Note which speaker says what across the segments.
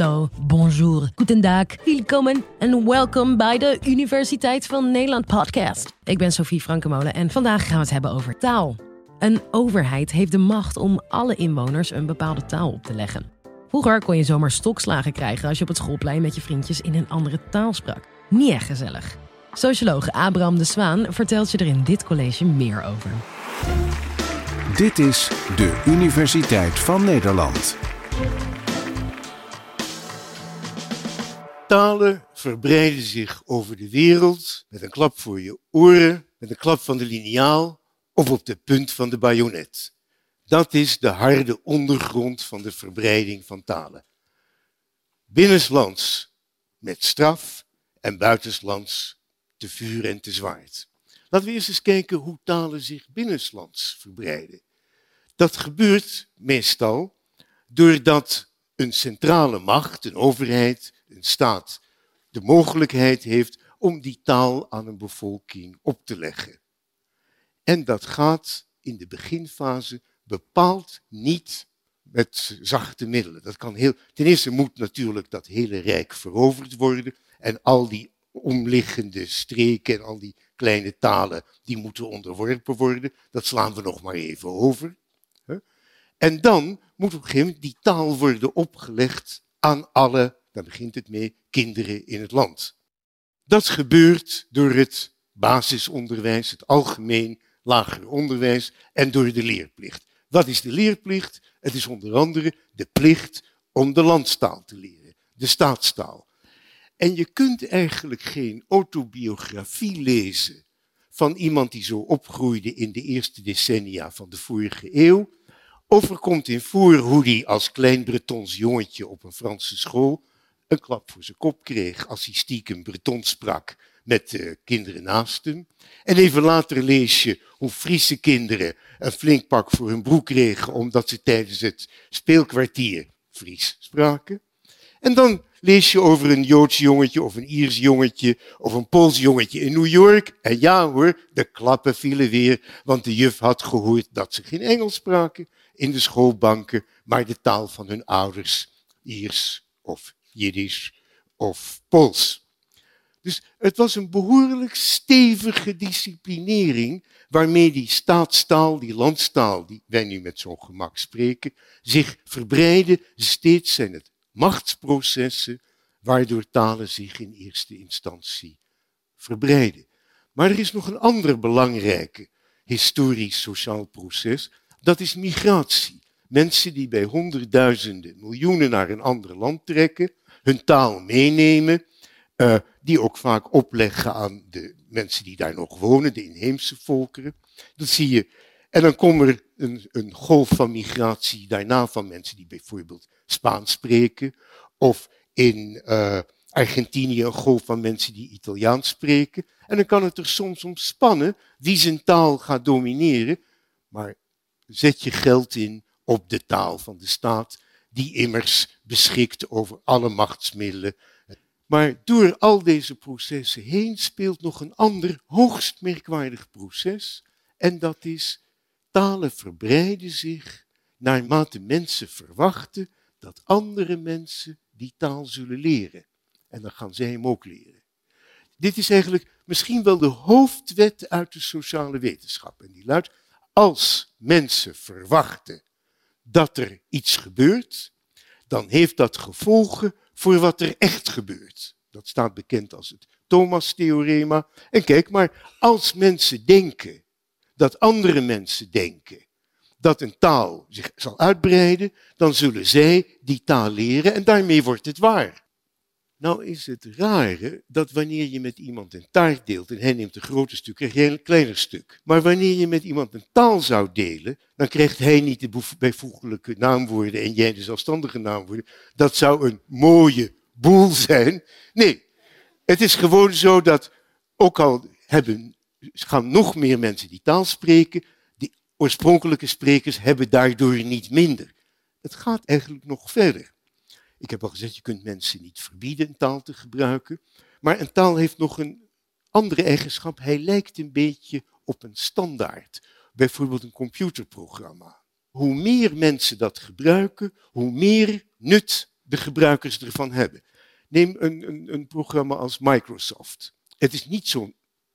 Speaker 1: hallo, bonjour, goedendag, welkom en welkom bij de Universiteit van Nederland podcast. Ik ben Sophie Frankemolen en vandaag gaan we het hebben over taal. Een overheid heeft de macht om alle inwoners een bepaalde taal op te leggen. Vroeger kon je zomaar stokslagen krijgen als je op het schoolplein met je vriendjes in een andere taal sprak. Niet echt gezellig. Socioloog Abraham de Zwaan vertelt je er in dit college meer over.
Speaker 2: Dit is de Universiteit van Nederland.
Speaker 3: Talen verbreiden zich over de wereld met een klap voor je oren, met een klap van de liniaal of op de punt van de bajonet. Dat is de harde ondergrond van de verbreiding van talen. Binnenlands met straf en buitenslands te vuur en te zwaard. Laten we eerst eens kijken hoe talen zich binnenlands verbreiden. Dat gebeurt meestal doordat een centrale macht, een overheid, een staat, de mogelijkheid heeft om die taal aan een bevolking op te leggen. En dat gaat in de beginfase bepaald niet met zachte middelen. Dat kan heel, ten eerste moet natuurlijk dat hele rijk veroverd worden en al die omliggende streken en al die kleine talen, die moeten onderworpen worden. Dat slaan we nog maar even over. En dan moet op een gegeven moment die taal worden opgelegd aan alle, daar begint het mee, kinderen in het land. Dat gebeurt door het basisonderwijs, het algemeen lager onderwijs en door de leerplicht. Wat is de leerplicht? Het is onder andere de plicht om de landstaal te leren, de staatstaal. En je kunt eigenlijk geen autobiografie lezen van iemand die zo opgroeide in de eerste decennia van de vorige eeuw. Of er komt in voor hoe hij als klein Bretons jongetje op een Franse school een klap voor zijn kop kreeg als hij stiekem Breton sprak met de kinderen naast hem. En even later lees je hoe Friese kinderen een flink pak voor hun broek kregen omdat ze tijdens het speelkwartier Fries spraken. En dan lees je over een Joods jongetje of een Iers jongetje of een Pools jongetje in New York. En ja hoor, de klappen vielen weer, want de juf had gehoord dat ze geen Engels spraken in de schoolbanken, maar de taal van hun ouders, Iers of Jiddisch of Pools. Dus het was een behoorlijk stevige disciplinering waarmee die staatstaal, die landstaal, die wij nu met zo'n gemak spreken, zich verbreiden. Steeds zijn het machtsprocessen waardoor talen zich in eerste instantie verbreiden. Maar er is nog een ander belangrijke historisch-sociaal proces, dat is migratie. Mensen die bij honderdduizenden, miljoenen naar een ander land trekken, hun taal meenemen, uh, die ook vaak opleggen aan de mensen die daar nog wonen, de inheemse volkeren. Dat zie je. En dan komt er een, een golf van migratie daarna van mensen die bijvoorbeeld Spaans spreken, of in uh, Argentinië een golf van mensen die Italiaans spreken. En dan kan het er soms om spannen wie zijn taal gaat domineren, maar zet je geld in op de taal van de staat, die immers beschikt over alle machtsmiddelen maar door al deze processen heen speelt nog een ander hoogst merkwaardig proces. En dat is, talen verbreiden zich naarmate mensen verwachten dat andere mensen die taal zullen leren. En dan gaan zij hem ook leren. Dit is eigenlijk misschien wel de hoofdwet uit de sociale wetenschap. En die luidt, als mensen verwachten dat er iets gebeurt, dan heeft dat gevolgen voor wat er echt gebeurt. Dat staat bekend als het Thomas-theorema. En kijk maar, als mensen denken dat andere mensen denken dat een taal zich zal uitbreiden, dan zullen zij die taal leren en daarmee wordt het waar. Nou is het rare dat wanneer je met iemand een taart deelt en hij neemt een groter stuk, krijg jij een kleiner stuk. Maar wanneer je met iemand een taal zou delen, dan krijgt hij niet de bijvoeglijke naamwoorden en jij de zelfstandige naamwoorden. Dat zou een mooie boel zijn. Nee, het is gewoon zo dat ook al hebben, gaan nog meer mensen die taal spreken, die oorspronkelijke sprekers hebben daardoor niet minder. Het gaat eigenlijk nog verder. Ik heb al gezegd, je kunt mensen niet verbieden een taal te gebruiken. Maar een taal heeft nog een andere eigenschap. Hij lijkt een beetje op een standaard. Bijvoorbeeld een computerprogramma. Hoe meer mensen dat gebruiken, hoe meer nut de gebruikers ervan hebben. Neem een, een, een programma als Microsoft. Het is niet zo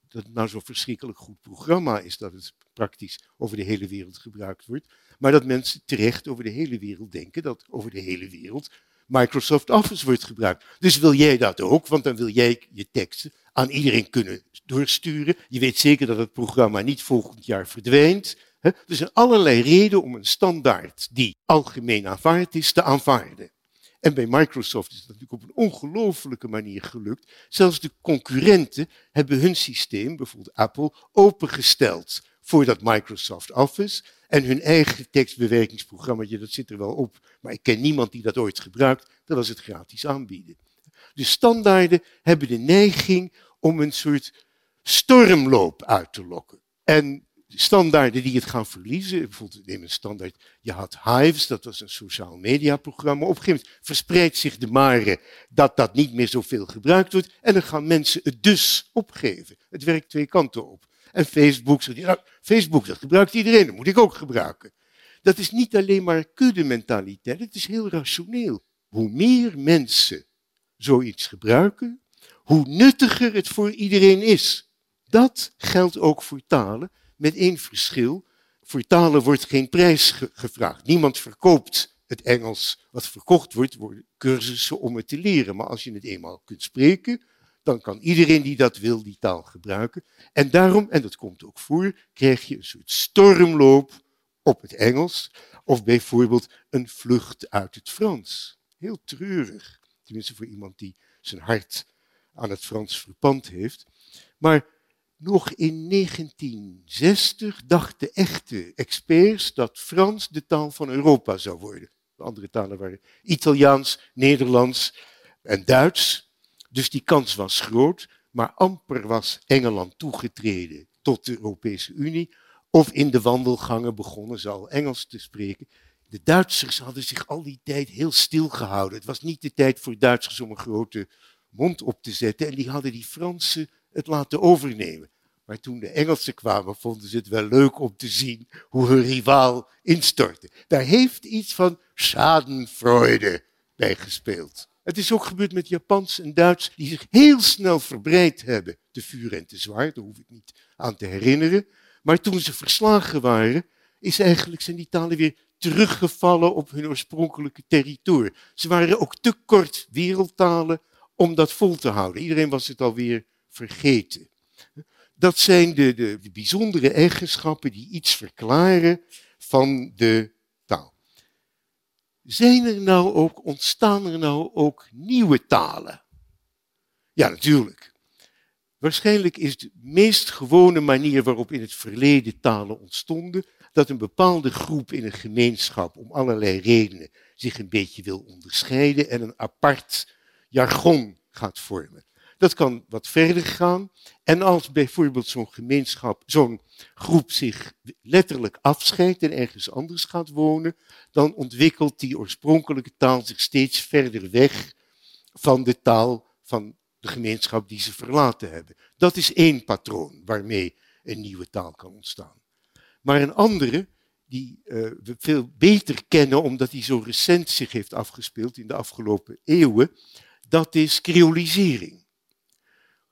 Speaker 3: dat het nou zo'n verschrikkelijk goed programma is dat het praktisch over de hele wereld gebruikt wordt, maar dat mensen terecht over de hele wereld denken dat over de hele wereld Microsoft Office wordt gebruikt. Dus wil jij dat ook, want dan wil jij je teksten aan iedereen kunnen doorsturen. Je weet zeker dat het programma niet volgend jaar verdwijnt. Er zijn allerlei redenen om een standaard die algemeen aanvaard is, te aanvaarden. En bij Microsoft is dat natuurlijk op een ongelofelijke manier gelukt. Zelfs de concurrenten hebben hun systeem, bijvoorbeeld Apple, opengesteld voor dat Microsoft Office. En hun eigen tekstbewerkingsprogramma, dat zit er wel op, maar ik ken niemand die dat ooit gebruikt, dat was het gratis aanbieden. De standaarden hebben de neiging om een soort stormloop uit te lokken. En standaarden die het gaan verliezen, bijvoorbeeld neem een standaard, je had Hives, dat was een sociaal mediaprogramma. Op een gegeven moment verspreidt zich de mare dat dat niet meer zoveel gebruikt wordt en dan gaan mensen het dus opgeven. Het werkt twee kanten op. En Facebook zegt, nou, Facebook dat gebruikt iedereen, dat moet ik ook gebruiken. Dat is niet alleen maar kudde-mentaliteit, het is heel rationeel. Hoe meer mensen zoiets gebruiken, hoe nuttiger het voor iedereen is. Dat geldt ook voor talen, met één verschil. Voor talen wordt geen prijs gevraagd. Niemand verkoopt het Engels. Wat verkocht wordt, worden cursussen om het te leren. Maar als je het eenmaal kunt spreken, dan kan iedereen die dat wil die taal gebruiken. En daarom, en dat komt ook voor, krijg je een soort stormloop op het Engels. Of bijvoorbeeld een vlucht uit het Frans. Heel treurig. Tenminste voor iemand die zijn hart aan het Frans verpand heeft. Maar nog in 1960 dachten echte experts dat Frans de taal van Europa zou worden. De andere talen waren Italiaans, Nederlands en Duits. Dus die kans was groot, maar amper was Engeland toegetreden tot de Europese Unie. Of in de wandelgangen begonnen ze al Engels te spreken. De Duitsers hadden zich al die tijd heel stil gehouden. Het was niet de tijd voor Duitsers om een grote mond op te zetten. En die hadden die Fransen het laten overnemen. Maar toen de Engelsen kwamen, vonden ze het wel leuk om te zien hoe hun rivaal instortte. Daar heeft iets van schadenfreude bij gespeeld. Het is ook gebeurd met Japans en Duits, die zich heel snel verbreid hebben. Te vuur en te zwaar, daar hoef ik niet aan te herinneren. Maar toen ze verslagen waren, is eigenlijk, zijn die talen weer teruggevallen op hun oorspronkelijke territorium. Ze waren ook te kort wereldtalen om dat vol te houden. Iedereen was het alweer vergeten. Dat zijn de, de, de bijzondere eigenschappen die iets verklaren van de. Zijn er nou ook, ontstaan er nou ook nieuwe talen? Ja, natuurlijk. Waarschijnlijk is de meest gewone manier waarop in het verleden talen ontstonden, dat een bepaalde groep in een gemeenschap om allerlei redenen zich een beetje wil onderscheiden en een apart jargon gaat vormen. Dat kan wat verder gaan. En als bijvoorbeeld zo'n gemeenschap, zo'n groep zich letterlijk afscheidt en ergens anders gaat wonen, dan ontwikkelt die oorspronkelijke taal zich steeds verder weg van de taal van de gemeenschap die ze verlaten hebben. Dat is één patroon waarmee een nieuwe taal kan ontstaan. Maar een andere, die uh, we veel beter kennen omdat die zo recent zich heeft afgespeeld in de afgelopen eeuwen, dat is creolisering.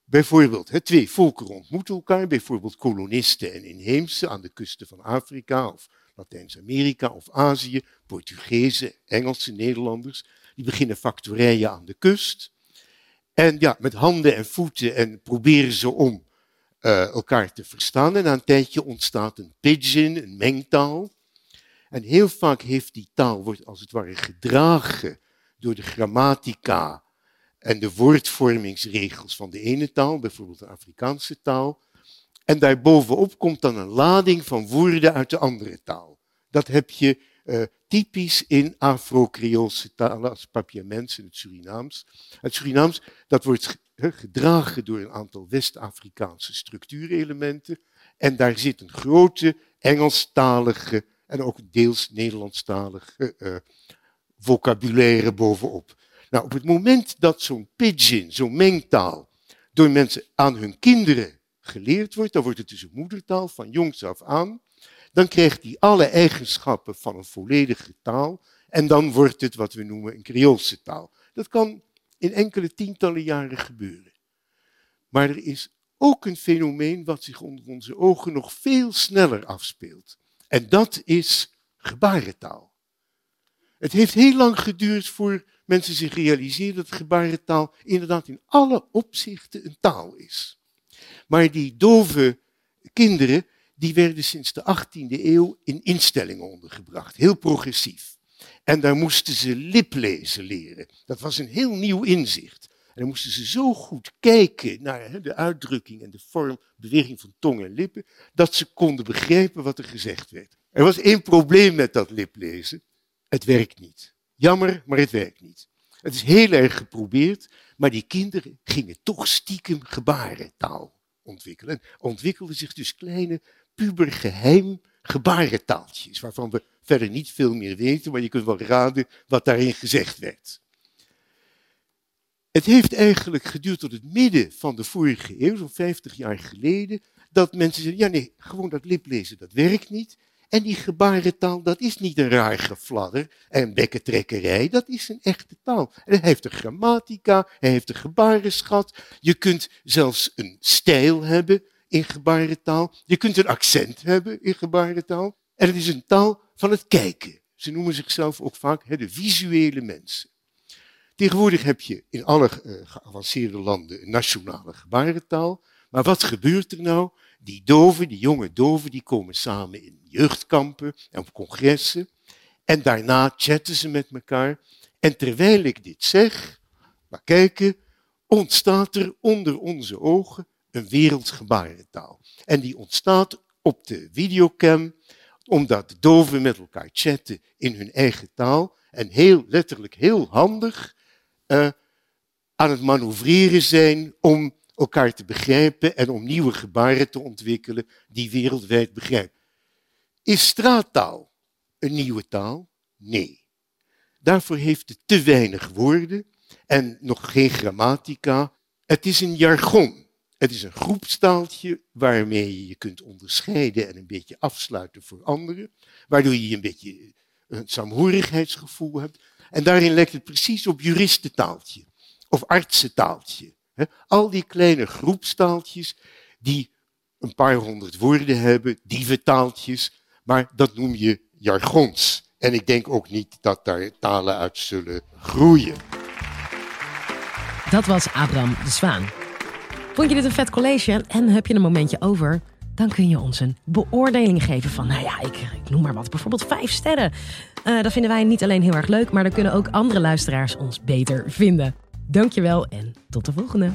Speaker 3: Bijvoorbeeld, twee volkeren ontmoeten elkaar, bijvoorbeeld kolonisten en inheemse aan de kusten van Afrika of Latijns-Amerika of Azië, Portugezen, Engelsen, Nederlanders. Die beginnen factorijen aan de kust. En ja, met handen en voeten en proberen ze om uh, elkaar te verstaan. En na een tijdje ontstaat een pidgin, een mengtaal. En heel vaak heeft die taal, wordt als het ware gedragen door de grammatica en de woordvormingsregels van de ene taal, bijvoorbeeld de Afrikaanse taal. En daarbovenop komt dan een lading van woorden uit de andere taal. Dat heb je uh, typisch in Afro-Creoolse talen als Papiaments in het Surinaams. Het Surinaams dat wordt gedragen door een aantal West-Afrikaanse structuurelementen. En daar zit een grote Engelstalige en ook deels Nederlandstalige uh, vocabulaire bovenop. Nou, op het moment dat zo'n pidgin, zo'n mengtaal, door mensen aan hun kinderen geleerd wordt, dan wordt het dus een moedertaal van jongs af aan, dan krijgt die alle eigenschappen van een volledige taal En dan wordt het wat we noemen een Creoolse taal. Dat kan in enkele tientallen jaren gebeuren. Maar er is ook een fenomeen wat zich onder onze ogen nog veel sneller afspeelt. En dat is gebarentaal. Het heeft heel lang geduurd voor mensen zich realiseren dat gebarentaal inderdaad in alle opzichten een taal is. Maar die dove kinderen, die werden sinds de 18e eeuw in instellingen ondergebracht, heel progressief. En daar moesten ze liplezen leren. Dat was een heel nieuw inzicht. En dan moesten ze zo goed kijken naar de uitdrukking en de vorm, beweging van tong en lippen, dat ze konden begrijpen wat er gezegd werd. Er was één probleem met dat liplezen. Het werkt niet. Jammer, maar het werkt niet. Het is heel erg geprobeerd, maar die kinderen gingen toch stiekem gebarentaal ontwikkelen. En ontwikkelden zich dus kleine, pubergeheim gebarentaaltjes, waarvan we verder niet veel meer weten, maar je kunt wel raden wat daarin gezegd werd. Het heeft eigenlijk geduurd tot het midden van de vorige eeuw, zo'n 50 jaar geleden, dat mensen zeiden, ja nee, gewoon dat liplezen, dat werkt niet. En die gebarentaal, dat is niet een raar gefladder en bekkentrekkerij, dat is een echte taal. Hij heeft een grammatica, hij heeft een gebarenschat. Je kunt zelfs een stijl hebben in gebarentaal. Je kunt een accent hebben in gebarentaal. En het is een taal van het kijken. Ze noemen zichzelf ook vaak de visuele mensen. Tegenwoordig heb je in alle uh, geavanceerde landen een nationale gebarentaal. Maar wat gebeurt er nou? Die doven, die jonge doven, die komen samen in jeugdkampen en op congressen. En daarna chatten ze met elkaar. En terwijl ik dit zeg, maar kijken, ontstaat er onder onze ogen een wereldgebarentaal. En die ontstaat op de videocam, omdat de doven met elkaar chatten in hun eigen taal. En heel letterlijk, heel handig uh, aan het manoeuvreren zijn om elkaar te begrijpen en om nieuwe gebaren te ontwikkelen die wereldwijd begrijpen. Is straattaal een nieuwe taal? Nee. Daarvoor heeft het te weinig woorden en nog geen grammatica. Het is een jargon. Het is een groepstaaltje waarmee je je kunt onderscheiden en een beetje afsluiten voor anderen, waardoor je een beetje een saamhorigheidsgevoel hebt. En daarin lijkt het precies op juristentaaltje of artsentaaltje. Al die kleine groepstaaltjes die een paar honderd woorden hebben, dieventaaltjes, maar dat noem je jargons. En ik denk ook niet dat daar talen uit zullen groeien.
Speaker 1: Dat was Abraham de Zwaan. Vond je dit een vet college en heb je een momentje over? Dan kun je ons een beoordeling geven van, nou ja, ik, ik noem maar wat, bijvoorbeeld vijf sterren. Uh, dat vinden wij niet alleen heel erg leuk, maar dan kunnen ook andere luisteraars ons beter vinden. Dankjewel en tot de volgende.